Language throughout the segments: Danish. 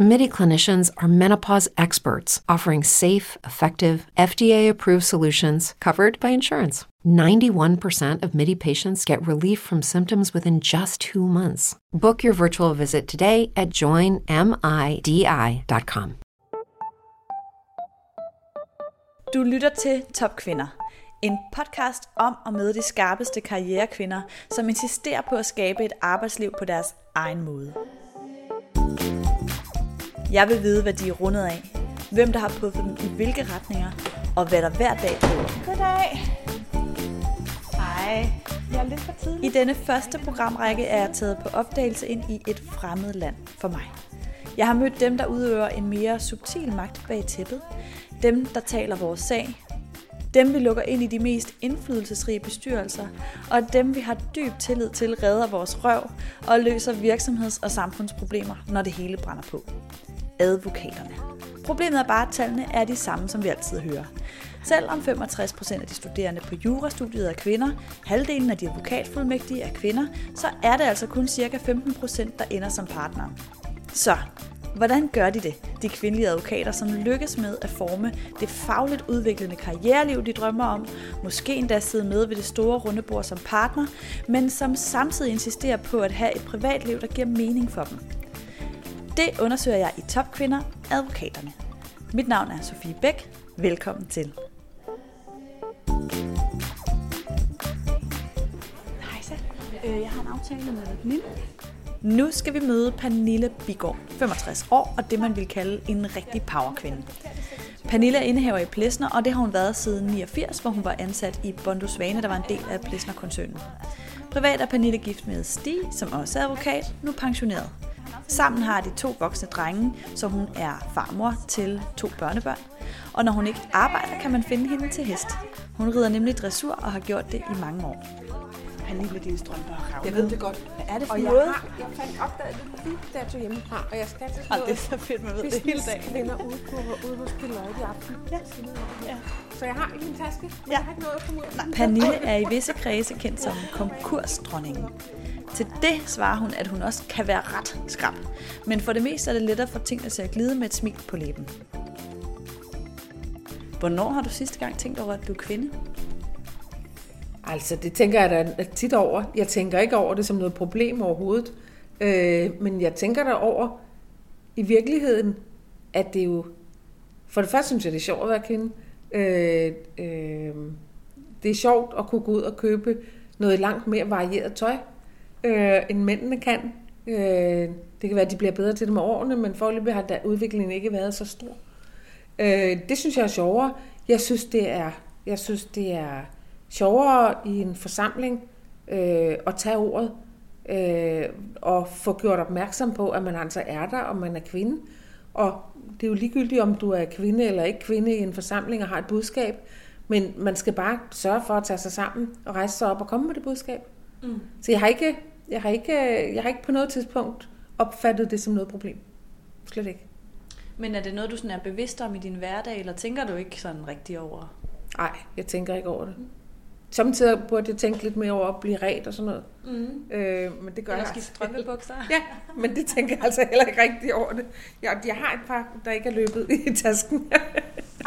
MIDI clinicians are menopause experts offering safe, effective, FDA approved solutions covered by insurance. 91% of MIDI patients get relief from symptoms within just two months. Book your virtual visit today at joinmidi.com. Du lytter til Top Kvinder. En podcast om og med de skarpeste karrierekvinder, som insisterer på at skabe et arbejdsliv på deres egen måde. Jeg vil vide, hvad de er rundet af, hvem der har puffet dem i hvilke retninger, og hvad der hver dag driver Goddag. Hej. Jeg er lidt for tidlig. I denne første programrække er jeg taget på opdagelse ind i et fremmed land for mig. Jeg har mødt dem, der udøver en mere subtil magt bag tæppet. Dem, der taler vores sag. Dem, vi lukker ind i de mest indflydelsesrige bestyrelser. Og dem, vi har dyb tillid til, redder vores røv og løser virksomheds- og samfundsproblemer, når det hele brænder på. Advokaterne. Problemet er bare, at tallene er de samme, som vi altid hører. Selvom 65% af de studerende på jurastudiet er kvinder, halvdelen af de advokatfuldmægtige er kvinder, så er det altså kun ca. 15%, der ender som partner. Så, hvordan gør de det, de kvindelige advokater, som lykkes med at forme det fagligt udviklende karriereliv, de drømmer om, måske endda sidde med ved det store runde bord som partner, men som samtidig insisterer på at have et privatliv, der giver mening for dem? Det undersøger jeg i Topkvinder Advokaterne. Mit navn er Sofie Bæk. Velkommen til. Hej så. Øh, jeg har en aftale med Pernille. Nu skal vi møde Pernille Bigård, 65 år, og det man vil kalde en rigtig powerkvinde. Pernille er indehaver i Plesner, og det har hun været siden 89, hvor hun var ansat i Bondo Svane, der var en del af Plesner-koncernen. Privat er Pernille gift med Stig, som også er advokat, nu pensioneret. Sammen har de to voksne drenge, så hun er farmor til to børnebørn. Og når hun ikke arbejder, kan man finde hende til hest. Hun rider nemlig dressur og har gjort det i mange år. Pernille, dine strømper har Jeg ved det godt. Hvad er det for Og jeg noget? har, jeg fandt opdaget det lige da jeg tog hjemmefra, og jeg skal til sådan Og det er noget så fedt, man ved det hele dagen. businesskvinder ude, på, ude hos Deloitte i aften. Ja. ja. Så jeg har i min taske, men Ja. jeg har ikke noget at komme ud. Pernille er i visse kredse kendt som konkursdronningen. Til det svarer hun, at hun også kan være ret skrab. Men for det meste er det lettere for tingene til at glide med et smil på læben. Hvornår har du sidste gang tænkt over, at du er kvinde? Altså, det tænker jeg da tit over. Jeg tænker ikke over det som noget problem overhovedet. Øh, men jeg tænker der over i virkeligheden, at det jo... For det første synes jeg, det er sjovt at være kvinde. Øh, øh, det er sjovt at kunne gå ud og købe noget langt mere varieret tøj, øh, end mændene kan. Øh, det kan være, at de bliver bedre til det med årene, men foreløbig har der udviklingen ikke været så stor. Øh, det synes jeg er sjovere. Jeg synes, det er, jeg synes, det er sjovere i en forsamling øh, at tage ordet øh, og få gjort opmærksom på, at man altså er der, og man er kvinde. Og det er jo ligegyldigt, om du er kvinde eller ikke kvinde i en forsamling og har et budskab, men man skal bare sørge for at tage sig sammen og rejse sig op og komme med det budskab. Mm. Så jeg har, ikke, jeg, har ikke, jeg har ikke på noget tidspunkt opfattet det som noget problem. Slet ikke. Men er det noget, du sådan er bevidst om i din hverdag, eller tænker du ikke sådan rigtig over? Nej, jeg tænker ikke over det. Samtidig burde jeg tænke lidt mere over at blive ret og sådan noget. Mm. Øh, men det gør Eller jeg skifte altså strømpebukser? Ja, men det tænker jeg altså heller ikke rigtig over det. Jeg, jeg har et par, der ikke er løbet i tasken.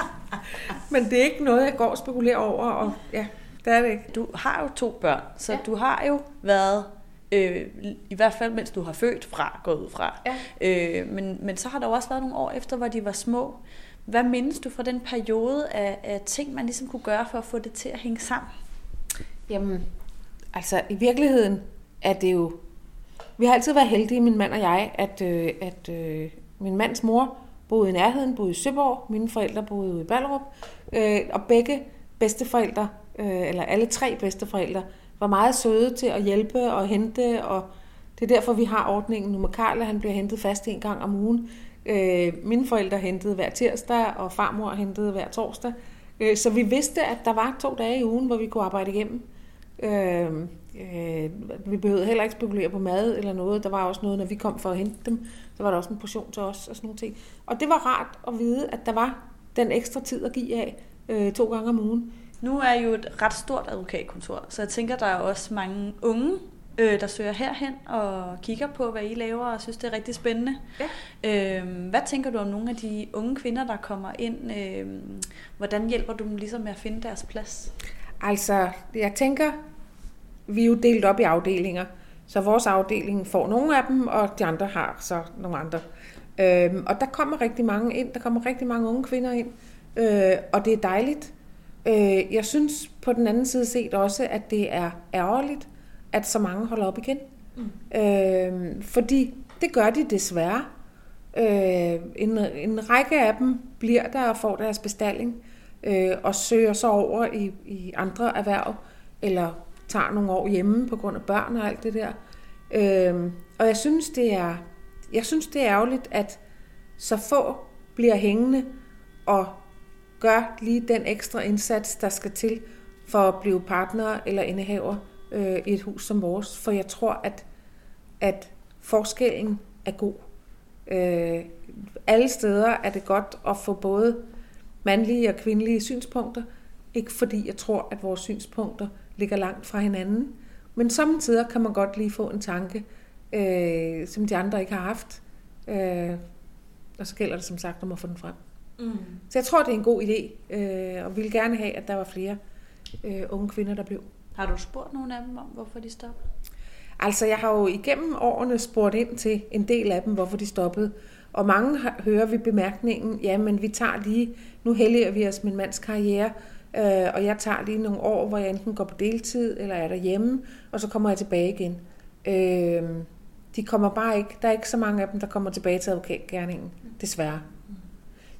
men det er ikke noget, jeg går og spekulerer over. Og ja, det er det ikke. Du har jo to børn, så. Ja. du har jo været, øh, i hvert fald mens du har født fra, gået ud fra. Ja. Øh, men, men så har der jo også været nogle år efter, hvor de var små. Hvad mindes du fra den periode af, af ting, man ligesom kunne gøre for at få det til at hænge sammen? Jamen, altså i virkeligheden er det jo... Vi har altid været heldige, min mand og jeg, at, øh, at øh, min mands mor boede i nærheden, boede i Søborg, mine forældre boede i Ballerup, øh, og begge bedsteforældre, øh, eller alle tre bedsteforældre, var meget søde til at hjælpe og hente, og det er derfor, vi har ordningen nu med Karl, han bliver hentet fast en gang om ugen. Øh, mine forældre hentede hver tirsdag, og farmor hentede hver torsdag. Øh, så vi vidste, at der var to dage i ugen, hvor vi kunne arbejde igennem. Øh, øh, vi behøvede heller ikke spekulere på mad eller noget. Der var også noget, når vi kom for at hente dem, så var der også en portion til os og sådan nogle ting. Og det var rart at vide, at der var den ekstra tid at give af øh, to gange om ugen. Nu er jo et ret stort advokatkontor, så jeg tænker, der er også mange unge, øh, der søger herhen og kigger på, hvad I laver, og synes, det er rigtig spændende. Ja. Øh, hvad tænker du om nogle af de unge kvinder, der kommer ind? Øh, hvordan hjælper du dem ligesom med at finde deres plads? Altså, jeg tænker, vi er jo delt op i afdelinger, så vores afdeling får nogle af dem, og de andre har så nogle andre. Øhm, og der kommer rigtig mange ind, der kommer rigtig mange unge kvinder ind, øh, og det er dejligt. Øh, jeg synes på den anden side set også, at det er ærgerligt, at så mange holder op igen. Mm. Øh, fordi det gør de desværre. Øh, en, en række af dem bliver der og får deres bestilling, øh, og søger så over i, i andre erhverv, eller tager nogle år hjemme på grund af børn og alt det der. Øh, og jeg synes, det er, jeg synes, det er ærgerligt, at så få bliver hængende og gør lige den ekstra indsats, der skal til for at blive partner eller indehaver øh, i et hus som vores. For jeg tror, at, at forskellen er god. Øh, alle steder er det godt at få både mandlige og kvindelige synspunkter. Ikke fordi jeg tror, at vores synspunkter ligger langt fra hinanden. Men samtidig kan man godt lige få en tanke, øh, som de andre ikke har haft. Øh, og så gælder det som sagt om at få den frem. Mm. Så jeg tror, det er en god idé, øh, og ville gerne have, at der var flere øh, unge kvinder, der blev. Har du spurgt nogen af dem om, hvorfor de stoppede? Altså, jeg har jo igennem årene spurgt ind til en del af dem, hvorfor de stoppede. Og mange hører vi bemærkningen, ja, men vi tager lige, nu helliger vi os min mands karriere, øh, og jeg tager lige nogle år, hvor jeg enten går på deltid, eller er derhjemme, og så kommer jeg tilbage igen. Øh, de kommer bare ikke, der er ikke så mange af dem, der kommer tilbage til advokatgærningen, desværre.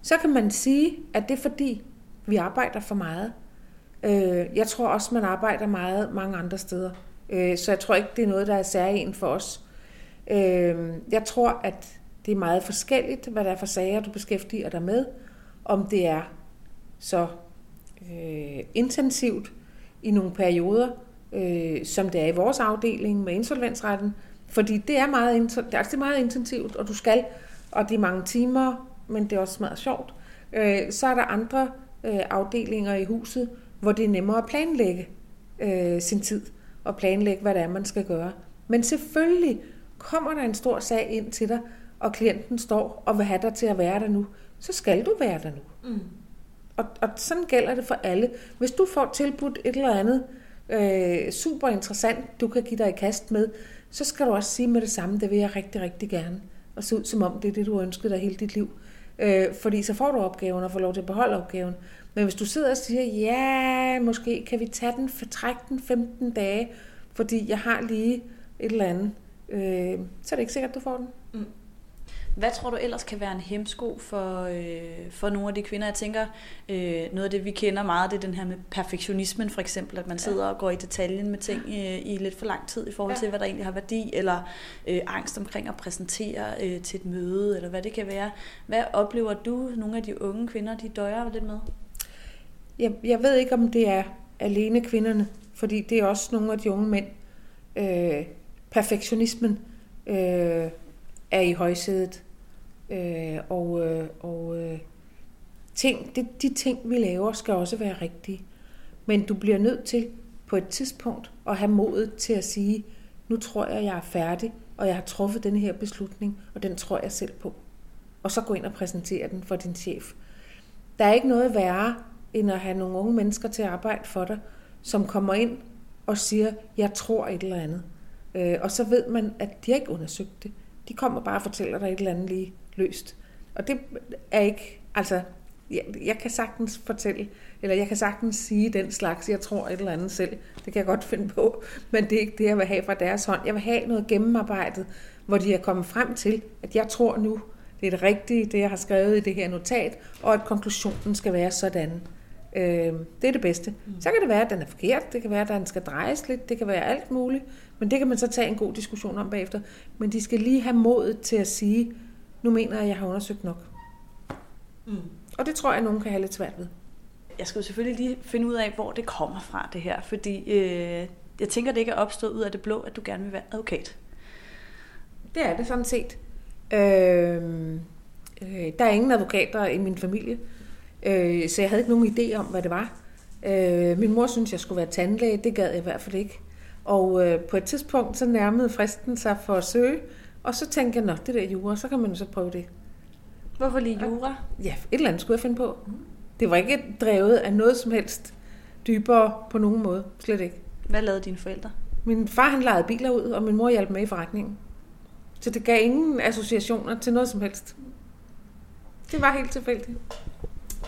Så kan man sige, at det er fordi, vi arbejder for meget. Øh, jeg tror også, man arbejder meget mange andre steder. Øh, så jeg tror ikke, det er noget, der er særligt for os. Øh, jeg tror, at det er meget forskelligt, hvad der er for sager, du beskæftiger dig med. Om det er så øh, intensivt i nogle perioder, øh, som det er i vores afdeling med insolvensretten. Fordi det er meget, det er meget intensivt, og du skal, og det er mange timer, men det er også meget sjovt. Øh, så er der andre øh, afdelinger i huset, hvor det er nemmere at planlægge øh, sin tid, og planlægge, hvad det er, man skal gøre. Men selvfølgelig kommer der en stor sag ind til dig, og klienten står og vil have dig til at være der nu, så skal du være der nu. Mm. Og, og sådan gælder det for alle. Hvis du får tilbudt et eller andet øh, super interessant, du kan give dig i kast med, så skal du også sige med det samme, det vil jeg rigtig, rigtig gerne. Og se ud som om det er det, du har ønsket dig hele dit liv. Øh, fordi så får du opgaven og får lov til at beholde opgaven. Men hvis du sidder og siger, ja, måske kan vi tage den, trække den 15 dage, fordi jeg har lige et eller andet, øh, så er det ikke sikkert, at du får den. Hvad tror du ellers kan være en hemsko for, øh, for nogle af de kvinder? Jeg tænker, øh, noget af det, vi kender meget, det er den her med perfektionismen for eksempel, at man sidder og går i detaljen med ting øh, i lidt for lang tid i forhold til, hvad der egentlig har værdi, eller øh, angst omkring at præsentere øh, til et møde, eller hvad det kan være. Hvad oplever du, nogle af de unge kvinder, de døjer lidt med? Jeg, jeg ved ikke, om det er alene kvinderne, fordi det er også nogle af de unge mænd. Øh, perfektionismen øh, er i højsædet. Øh, og øh, og øh, ting, det, de ting, vi laver, skal også være rigtige. Men du bliver nødt til på et tidspunkt at have modet til at sige, nu tror jeg, jeg er færdig, og jeg har truffet den her beslutning, og den tror jeg selv på. Og så gå ind og præsentere den for din chef. Der er ikke noget værre, end at have nogle unge mennesker til at arbejde for dig, som kommer ind og siger, jeg tror et eller andet. Øh, og så ved man, at de har ikke undersøgt det. De kommer bare og fortæller dig et eller andet lige løst. Og det er ikke, altså, jeg, jeg kan sagtens fortælle, eller jeg kan sagtens sige den slags, jeg tror et eller andet selv. Det kan jeg godt finde på, men det er ikke det, jeg vil have fra deres hånd. Jeg vil have noget gennemarbejdet, hvor de er kommet frem til, at jeg tror nu, det er det rigtige, det jeg har skrevet i det her notat, og at konklusionen skal være sådan. Øh, det er det bedste. Så kan det være, at den er forkert, det kan være, at den skal drejes lidt, det kan være alt muligt, men det kan man så tage en god diskussion om bagefter. Men de skal lige have modet til at sige, nu mener jeg, at jeg har undersøgt nok. Mm. Og det tror jeg, at nogen kan have lidt svært ved. Jeg skal jo selvfølgelig lige finde ud af, hvor det kommer fra, det her. Fordi øh, jeg tænker, det ikke er opstået ud af det blå, at du gerne vil være advokat. Det er det sådan set. Øh, øh, der er ingen advokater i min familie, øh, så jeg havde ikke nogen idé om, hvad det var. Øh, min mor synes jeg skulle være tandlæge. Det gad jeg i hvert fald ikke. Og øh, på et tidspunkt, så nærmede fristen sig for at søge. Og så tænkte jeg, nå, det der jura, så kan man jo så prøve det. Hvorfor lige jura? Ja, et eller andet skulle jeg finde på. Det var ikke drevet af noget som helst dybere på nogen måde. Slet ikke. Hvad lavede dine forældre? Min far han lejede biler ud, og min mor hjalp med i forretningen. Så det gav ingen associationer til noget som helst. Det var helt tilfældigt.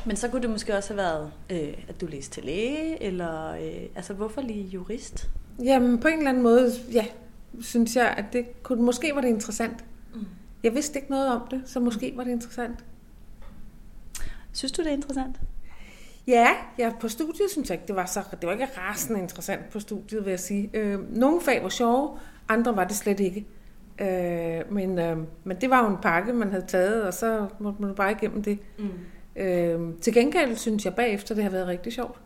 Men så kunne det måske også have været, øh, at du læste til læge, eller øh, altså hvorfor lige jurist? Jamen på en eller anden måde, ja, synes jeg, at det kunne, måske var det interessant. Mm. Jeg vidste ikke noget om det, så måske var det interessant. Synes du, det er interessant? Ja, ja på studiet synes jeg ikke, det var, så, det var ikke rasende interessant på studiet, vil jeg sige. Øh, nogle fag var sjove, andre var det slet ikke. Øh, men, øh, men det var jo en pakke, man havde taget, og så måtte man bare igennem det. Mm. Øh, til gengæld synes jeg bagefter, det har været rigtig sjovt.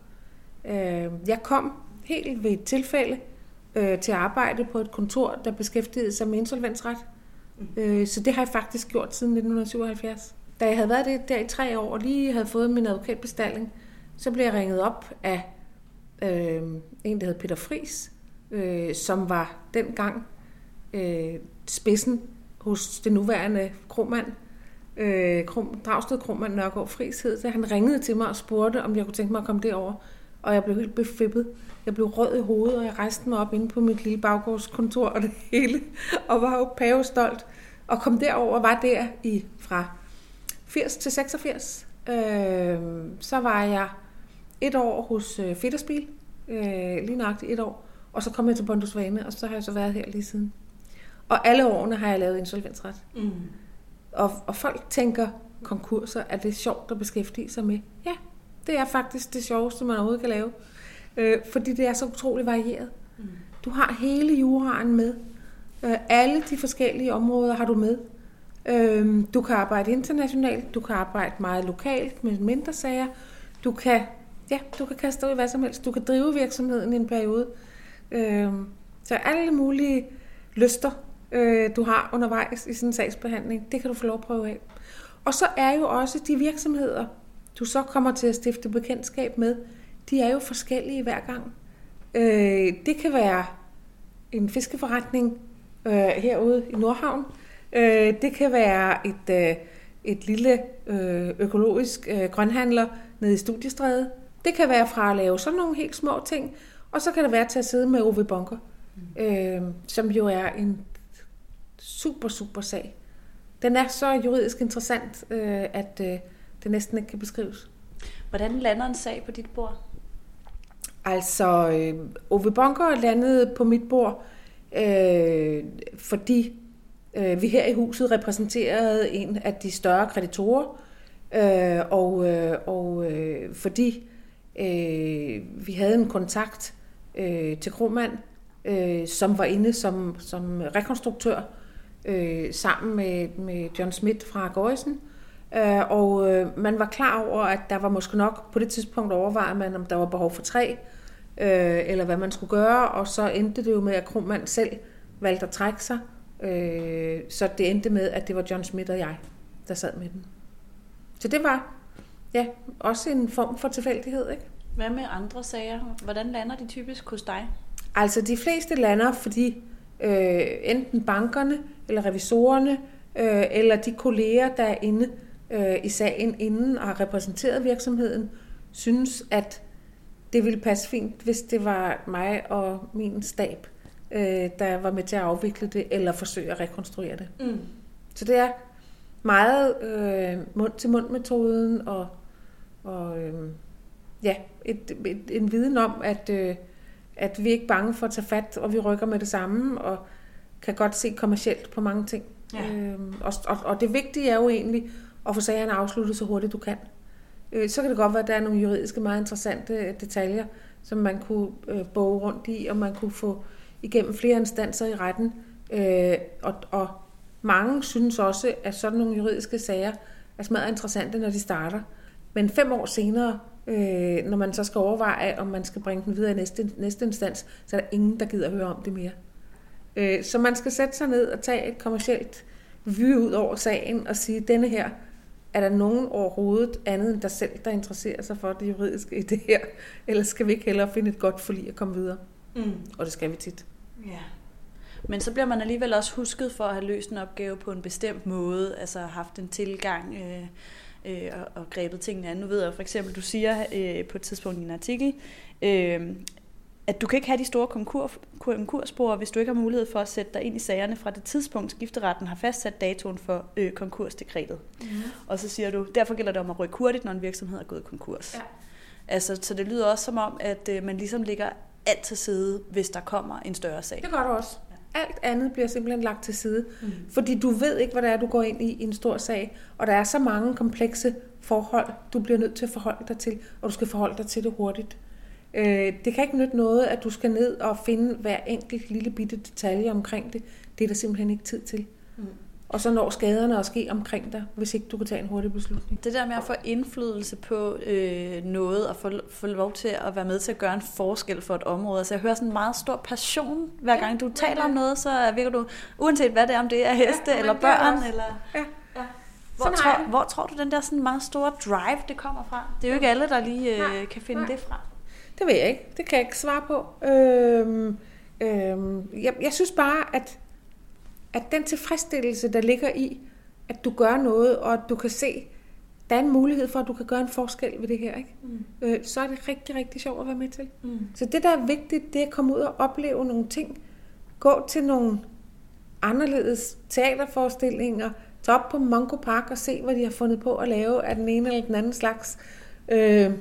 Øh, jeg kom helt ved et tilfælde øh, til at arbejde på et kontor, der beskæftigede sig med insolvensret. Mm. Øh, så det har jeg faktisk gjort siden 1977. Da jeg havde været det der i tre år, og lige havde fået min advokatbestilling, så blev jeg ringet op af øh, en, der hed Peter Fris, øh, som var dengang øh, spidsen hos det nuværende Kromand, øh, Krum, Dragsted Kromand Nørgaard Friis hed det. Han ringede til mig og spurgte, om jeg kunne tænke mig at komme derover. Og jeg blev helt befippet. Jeg blev rød i hovedet, og jeg rejste mig op inde på mit lille baggårdskontor og det hele. Og var jo pavestolt. Og kom derover og var der i fra 80 til 86. Øh, så var jeg et år hos øh, Fitterspil. Øh, lige nøjagtigt et år. Og så kom jeg til Bondusvane, og så har jeg så været her lige siden. Og alle årene har jeg lavet insolvensret. Mm. Og, og folk tænker, konkurser, er det sjovt at beskæftige sig med? Ja, det er faktisk det sjoveste, man overhovedet kan lave. Øh, fordi det er så utroligt varieret. Mm. Du har hele juraen med. Øh, alle de forskellige områder har du med. Øh, du kan arbejde internationalt, du kan arbejde meget lokalt med mindre sager. Du kan, ja, du kan kaste ud i hvad som helst. Du kan drive virksomheden i en periode. Øh, så alle mulige lyster øh, du har undervejs i sådan en sagsbehandling. Det kan du få lov at prøve af. Og så er jo også de virksomheder, du så kommer til at stifte bekendtskab med, de er jo forskellige hver gang. Øh, det kan være en fiskeforretning øh, herude i Nordhavn. Øh, det kan være et, øh, et lille øh, økologisk øh, grønhandler nede i Studiestræde. Det kan være fra at lave sådan nogle helt små ting, og så kan det være til at sidde med Ove Bunker, mm. øh, som jo er en super, super sag. Den er så juridisk interessant, øh, at øh, det næsten ikke kan beskrives. Hvordan lander en sag på dit bord? Altså, øh, Ove Bunker landede på mit bord, øh, fordi øh, vi her i huset repræsenterede en af de større kreditorer, øh, og, øh, og øh, fordi øh, vi havde en kontakt øh, til Kromand, øh, som var inde som, som rekonstruktør øh, sammen med, med John Smith fra Gorisen. Øh, og øh, man var klar over, at der var måske nok på det tidspunkt overvejet man, om der var behov for tre, øh, eller hvad man skulle gøre, og så endte det jo med, at Krumand selv valgte at trække sig. Øh, så det endte med, at det var John Smith og jeg, der sad med den. Så det var ja, også en form for tilfældighed. Ikke? Hvad med andre sager? Hvordan lander de typisk hos dig? Altså de fleste lander, fordi øh, enten bankerne eller revisorerne øh, eller de kolleger, der er inde øh, i sagen inden og har repræsenteret virksomheden, synes, at det ville passe fint, hvis det var mig og min stab, øh, der var med til at afvikle det eller forsøge at rekonstruere det. Mm. Så det er meget øh, mund-til-mund-metoden og, og øh, ja, et, et, en viden om, at, øh, at vi er ikke bange for at tage fat, og vi rykker med det samme, og kan godt se kommercielt på mange ting. Ja. Øhm, og, og, og det vigtige er jo egentlig og få sagerne afsluttet så hurtigt du kan. Øh, så kan det godt være, at der er nogle juridiske meget interessante øh, detaljer, som man kunne øh, boge rundt i, og man kunne få igennem flere instanser i retten. Øh, og, og mange synes også, at sådan nogle juridiske sager er smadret interessante, når de starter. Men fem år senere, Øh, når man så skal overveje, om man skal bringe den videre i næste, næste instans, så er der ingen, der gider høre om det mere. Øh, så man skal sætte sig ned og tage et kommercielt vy ud over sagen og sige, denne her, er der nogen overhovedet andet end dig selv, der interesserer sig for det juridiske i det her? Eller skal vi ikke hellere finde et godt forlig at komme videre? Mm. Og det skal vi tit. Ja. Men så bliver man alligevel også husket for at have løst en opgave på en bestemt måde, altså haft en tilgang øh, øh, og, og grebet tingene an. Nu ved jeg for eksempel, du siger øh, på et tidspunkt i en artikel, øh, at du kan ikke have de store konkur, konkursspor, hvis du ikke har mulighed for at sætte dig ind i sagerne fra det tidspunkt, skifteretten har fastsat datoen for øh, konkursdekretet. Mm. Og så siger du, derfor gælder det om at rykke hurtigt, når en virksomhed er gået konkurs. Ja. Altså, så det lyder også som om, at øh, man ligesom ligger alt til side, hvis der kommer en større sag. Det gør du også. Alt andet bliver simpelthen lagt til side. Mm. Fordi du ved ikke, hvad det er, du går ind i i en stor sag. Og der er så mange komplekse forhold, du bliver nødt til at forholde dig til. Og du skal forholde dig til det hurtigt. Øh, det kan ikke nytte noget, at du skal ned og finde hver enkelt lille bitte detalje omkring det. Det er der simpelthen ikke tid til. Mm. Og så når skaderne at ske omkring dig, hvis ikke du kan tage en hurtig beslutning. Det der med at få indflydelse på øh, noget og få, få lov til at være med til at gøre en forskel for et område. Altså jeg hører sådan en meget stor passion, hver gang du taler om noget, så virker du, uanset hvad det er, om det er heste ja, eller børn. Eller, ja. ja. Hvor, tror, hvor tror du den der sådan meget store drive, det kommer fra? Det er jo ikke alle, der lige øh, kan finde Nej. det fra. Det ved jeg ikke. Det kan jeg ikke svare på. Øhm, øhm, jeg, jeg synes bare, at, at den tilfredsstillelse, der ligger i, at du gør noget, og at du kan se, der er en mulighed for, at du kan gøre en forskel ved det her, ikke? Mm. Øh, så er det rigtig, rigtig sjovt at være med til. Mm. Så det, der er vigtigt, det er at komme ud og opleve nogle ting. Gå til nogle anderledes teaterforestillinger. Tage op på Mongo Park og se, hvad de har fundet på at lave af den ene eller den anden slags. Øh,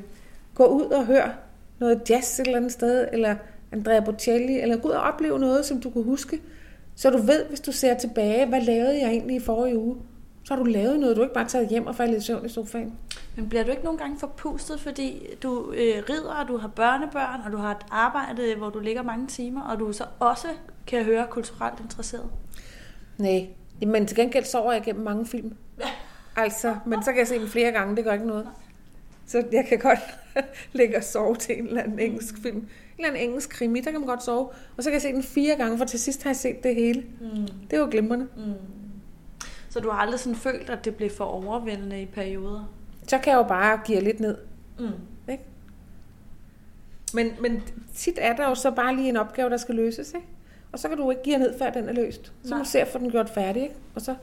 gå ud og hør noget jazz et eller andet sted, eller Andrea Bocelli, eller gå ud og opleve noget, som du kunne huske, så du ved, hvis du ser tilbage, hvad lavede jeg egentlig i forrige uge? Så har du lavet noget, du ikke bare taget hjem og faldet i søvn i sofaen. Men bliver du ikke nogle gange forpustet, fordi du øh, rider, og du har børnebørn, og du har et arbejde, hvor du ligger mange timer, og du så også kan høre kulturelt interesseret? Nej, men til gengæld sover jeg gennem mange film. Altså, men så kan jeg se dem flere gange, det gør ikke noget. Så jeg kan godt ligge og sove til en eller anden engelsk film. En eller anden engelsk krimi, der kan man godt sove. Og så kan jeg se den fire gange, for til sidst har jeg set det hele. Mm. Det var glimrende. Mm. Så du har aldrig sådan følt, at det blev for overvældende i perioder? Så kan jeg jo bare give lidt ned. Mm. Ikke? Men, men tit er der jo så bare lige en opgave, der skal løses. Ikke? Og så kan du ikke give ned, før den er løst. Så må du se at få den gjort færdig. Ikke? Og så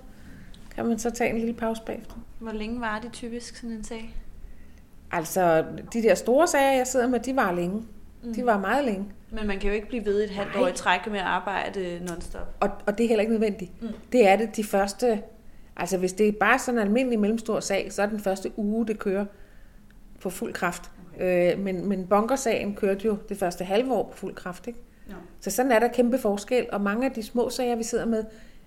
kan man så tage en lille pause bagefter. Hvor længe var det typisk sådan en sag? Altså, de der store sager, jeg sidder med, de var længe. Mm. De var meget længe. Men man kan jo ikke blive ved et halvt år i træk med at arbejde nonstop. Og, og det er heller ikke nødvendigt. Mm. Det er det de første... Altså, hvis det er bare sådan en almindelig mellemstor sag, så er den første uge, det kører på fuld kraft. Okay. Øh, men, men bunkersagen kørte jo det første halve år på fuld kraft, ikke? Ja. Så sådan er der kæmpe forskel, og mange af de små sager, vi sidder med,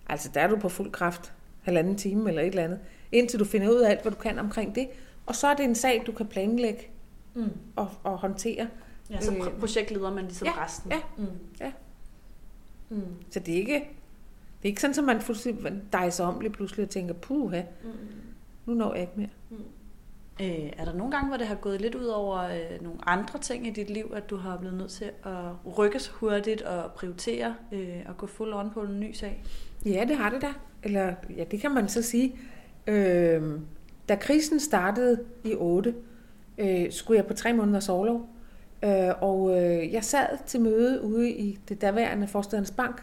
altså der er du på fuld kraft halvanden time eller et eller andet, indtil du finder ud af alt, hvad du kan omkring det. Og så er det en sag, du kan planlægge mm. og, og håndtere. Ja, så øh, projektleder man ligesom ja, resten. Ja, mm. ja. Mm. Så det er ikke, det er ikke sådan, at man fuldstændig dejser om lige pludselig og tænker, puha, mm. nu når jeg ikke mere. Mm. Øh, er der nogle gange, hvor det har gået lidt ud over øh, nogle andre ting i dit liv, at du har blevet nødt til at rykkes hurtigt og prioritere øh, og gå fuld on på en ny sag? Ja, det har det da. Eller ja, det kan man så sige. Øh, da krisen startede i 8, øh, skulle jeg på tre måneders overlov. Øh, og øh, jeg sad til møde ude i det daværende Forstedernes Bank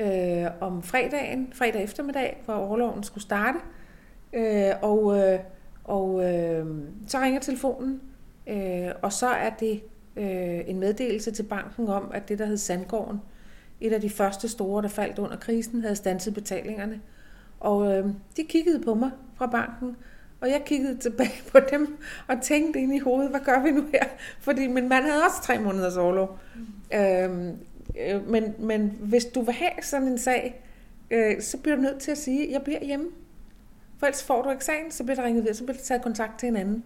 øh, om fredagen, fredag eftermiddag, hvor overloven skulle starte. Øh, og øh, og øh, så ringer telefonen, øh, og så er det øh, en meddelelse til banken om, at det, der hed Sandgården, et af de første store, der faldt under krisen, havde stanset betalingerne. Og øh, de kiggede på mig fra banken, og jeg kiggede tilbage på dem og tænkte ind i hovedet, hvad gør vi nu her? Fordi min mand havde også tre måneders overlov. Mm. Øhm, øh, men, men hvis du vil have sådan en sag, øh, så bliver du nødt til at sige, at jeg bliver hjemme. For ellers får du eksamen, så bliver der ringet videre, så bliver der taget kontakt til hinanden.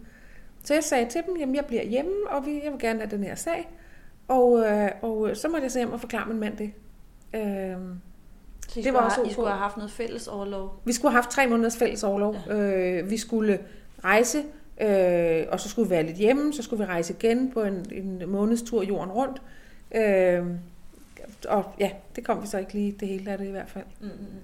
Så jeg sagde til dem, at jeg bliver hjemme, og vi, jeg vil gerne have den her sag. Og, øh, og så måtte jeg se hjem og forklare min mand det. Øh, så I det var også have, I skulle have haft noget fælles overlov? Vi skulle have haft tre måneders fælles overlov. Ja. Øh, vi skulle rejse Øh, og så skulle vi være lidt hjemme, så skulle vi rejse igen på en, en månedstur jorden rundt. Øh, og ja, det kom vi så ikke lige det hele af det i hvert fald. Mm-hmm.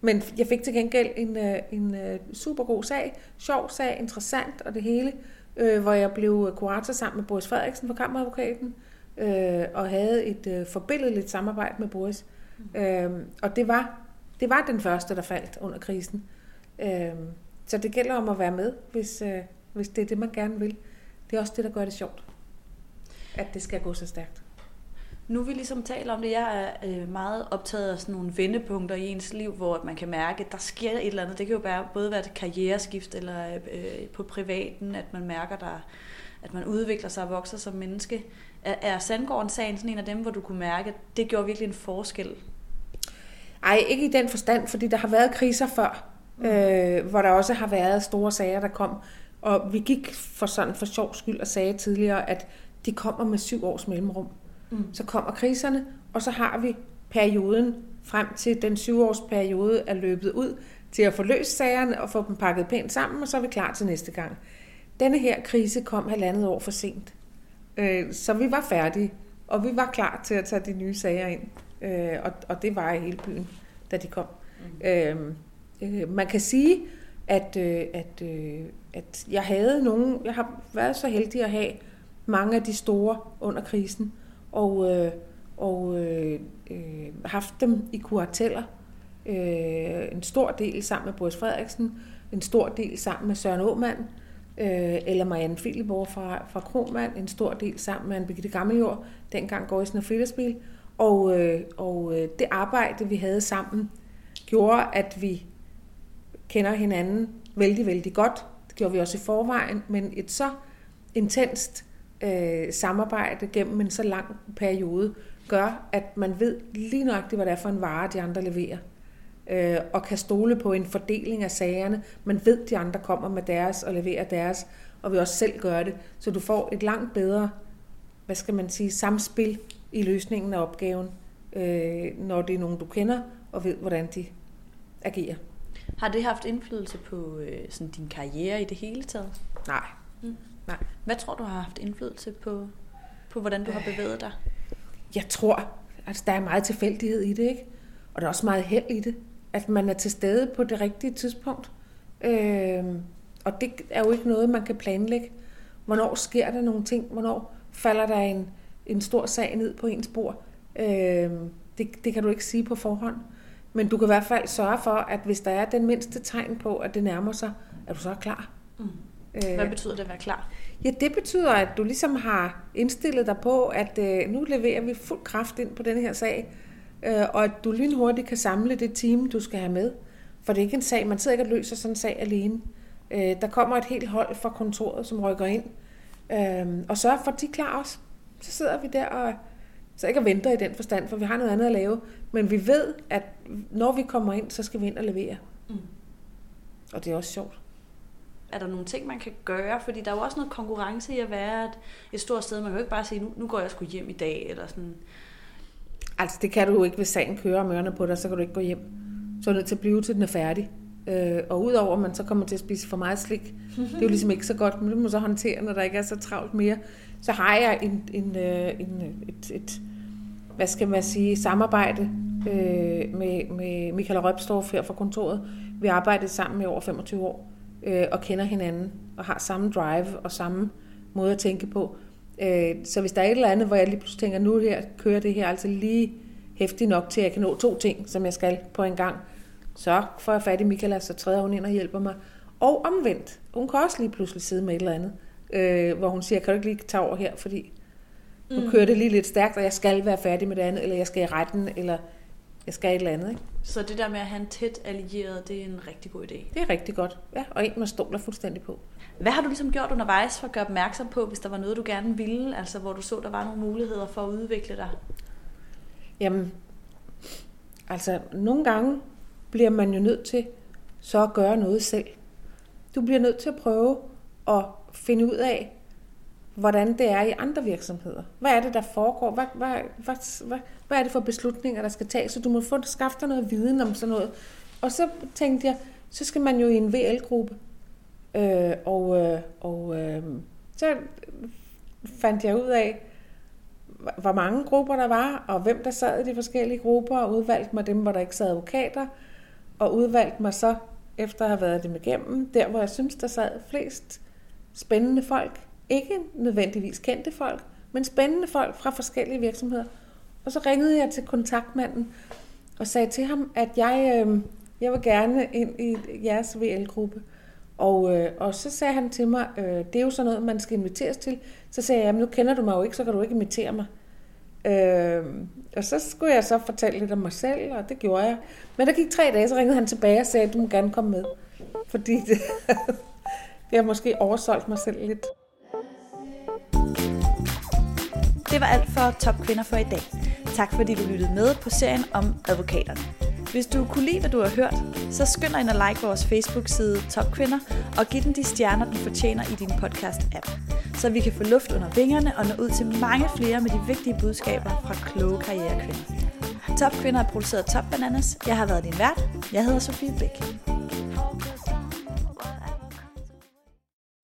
Men jeg fik til gengæld en, øh, en øh, super god sag, sjov sag, interessant og det hele, øh, hvor jeg blev kurator sammen med Boris Frederiksen fra Kammeradvokaten, øh, og havde et øh, forbilledeligt samarbejde med Boris. Mm. Øh, og det var, det var den første, der faldt under krisen. Øhm, så det gælder om at være med, hvis, øh, hvis det er det, man gerne vil. Det er også det, der gør det sjovt, at det skal gå så stærkt. Nu vi ligesom taler om det, jeg er øh, meget optaget af sådan nogle vendepunkter i ens liv, hvor man kan mærke, at der sker et eller andet. Det kan jo være, både være et karriereskift eller øh, på privaten, at man mærker, der, at man udvikler sig og vokser som menneske. Er, er Sandgården-sagen sådan en af dem, hvor du kunne mærke, at det gjorde virkelig en forskel? Ej, ikke i den forstand, fordi der har været kriser før, mm. øh, hvor der også har været store sager, der kom. Og vi gik for sådan for sjov skyld og sagde tidligere, at de kommer med syv års mellemrum. Mm. Så kommer kriserne, og så har vi perioden frem til den syvårsperiode er løbet ud til at få løst sagerne og få dem pakket pænt sammen, og så er vi klar til næste gang. Denne her krise kom halvandet år for sent. Øh, så vi var færdige, og vi var klar til at tage de nye sager ind. Øh, og, det var i hele byen, da de kom. Mm. man kan sige, at, at, at jeg havde nogen, jeg har været så heldig at have mange af de store under krisen, og, øh, og øh, øh, haft dem i kurateller. Øh, en stor del sammen med Boris Frederiksen, en stor del sammen med Søren Åmand, øh, Øh, eller Marianne Filiborg fra, fra Kromand, en stor del sammen med Anne-Birgitte Gammeljord, dengang Gårdsen og Frillerspil. Og, øh, og øh, det arbejde, vi havde sammen, gjorde, at vi kender hinanden vældig, vældig godt. Det gjorde vi også i forvejen, men et så intenst øh, samarbejde gennem en så lang periode, gør, at man ved lige nøjagtigt, hvad det er for en vare, de andre leverer. Øh, og kan stole på en fordeling af sagerne. Man ved, de andre kommer med deres og leverer deres, og vil også selv gøre det. Så du får et langt bedre, hvad skal man sige, samspil i løsningen af opgaven, øh, når det er nogen, du kender, og ved, hvordan de agerer. Har det haft indflydelse på øh, sådan din karriere i det hele taget? Nej, mm. Nej. Hvad tror du har haft indflydelse på, på hvordan du har bevæget dig? Jeg tror, altså der er meget tilfældighed i det, ikke? Og der er også meget held i det. At man er til stede på det rigtige tidspunkt. Øh, og det er jo ikke noget, man kan planlægge. Hvornår sker der nogle ting? Hvornår falder der en, en stor sag ned på ens bord? Øh, det, det kan du ikke sige på forhånd. Men du kan i hvert fald sørge for, at hvis der er den mindste tegn på, at det nærmer sig, at du så er klar. Mm. Hvad betyder det at være klar? Ja, det betyder, at du ligesom har indstillet dig på, at øh, nu leverer vi fuld kraft ind på den her sag, øh, og at du lynhurtigt kan samle det team, du skal have med. For det er ikke en sag, man sidder ikke og løser sådan en sag alene. Øh, der kommer et helt hold fra kontoret, som rykker ind, øh, og sørger for, at de er klar også. Så sidder vi der og så ikke og venter i den forstand, for vi har noget andet at lave. Men vi ved, at når vi kommer ind, så skal vi ind og levere. Mm. Og det er også sjovt er der nogle ting, man kan gøre? Fordi der er jo også noget konkurrence i at være et, et stort sted. Man kan jo ikke bare sige, nu, nu går jeg sgu hjem i dag, eller sådan. Altså, det kan du jo ikke, hvis sagen kører om ørerne på dig, så kan du ikke gå hjem. Så er du nødt til at blive, til den er færdig. Øh, og udover, at man så kommer til at spise for meget slik, det er jo ligesom ikke så godt, men det må så håndtere, når der ikke er så travlt mere. Så har jeg en, en, øh, en, et, et, hvad skal man sige, samarbejde øh, med, med Michael Røbstorff her fra kontoret. Vi har arbejdet sammen i over 25 år øh, og kender hinanden og har samme drive og samme måde at tænke på. Øh, så hvis der er et eller andet, hvor jeg lige pludselig tænker, nu her kører det her altså lige hæftigt nok til, at jeg kan nå to ting, som jeg skal på en gang, så får jeg fat i Michaela, så træder hun ind og hjælper mig. Og omvendt, hun kan også lige pludselig sidde med et eller andet, øh, hvor hun siger, kan du ikke lige tage over her, fordi nu mm. kører det lige lidt stærkt, og jeg skal være færdig med det andet, eller jeg skal i retten, eller jeg skal et eller andet. Ikke? Så det der med at have en tæt allieret, det er en rigtig god idé? Det er rigtig godt, ja, og en, man stoler fuldstændig på. Hvad har du ligesom gjort undervejs for at gøre opmærksom på, hvis der var noget, du gerne ville, altså hvor du så, der var nogle muligheder for at udvikle dig? Jamen, altså nogle gange bliver man jo nødt til så at gøre noget selv. Du bliver nødt til at prøve at finde ud af, hvordan det er i andre virksomheder. Hvad er det, der foregår? Hvad, hvad, hvad, hvad, hvad er det for beslutninger, der skal tages? Så du må få skaffe dig noget viden om sådan noget. Og så tænkte jeg, så skal man jo i en VL-gruppe. Øh, og øh, og øh, så fandt jeg ud af, hvor mange grupper der var, og hvem der sad i de forskellige grupper, og udvalgte mig dem, hvor der ikke sad advokater, og udvalgte mig så, efter at have været dem igennem, der hvor jeg synes, der sad flest spændende folk. Ikke nødvendigvis kendte folk, men spændende folk fra forskellige virksomheder. Og så ringede jeg til kontaktmanden og sagde til ham, at jeg, øh, jeg vil gerne ind i jeres VL-gruppe. Og, øh, og så sagde han til mig, øh, det er jo sådan noget, man skal inviteres til. Så sagde jeg, nu kender du mig jo ikke, så kan du ikke invitere mig. Øh, og så skulle jeg så fortælle lidt om mig selv, og det gjorde jeg. Men der gik tre dage, så ringede han tilbage og sagde, at du må gerne komme med. Fordi det, jeg har måske oversolgt mig selv lidt. Det var alt for Top Kvinder for i dag. Tak fordi du lyttede med på serien om advokaterne. Hvis du kunne lide, hvad du har hørt, så skynd dig ind og like vores Facebook-side Top Kvinder og giv den de stjerner, den fortjener i din podcast-app, så vi kan få luft under vingerne og nå ud til mange flere med de vigtige budskaber fra kloge karrierekvinder. Top Kvinder er produceret Top Bananas. Jeg har været din vært. Jeg hedder Sofie Bæk.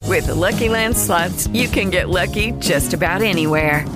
With the Lucky Land slots, you can get lucky just about anywhere.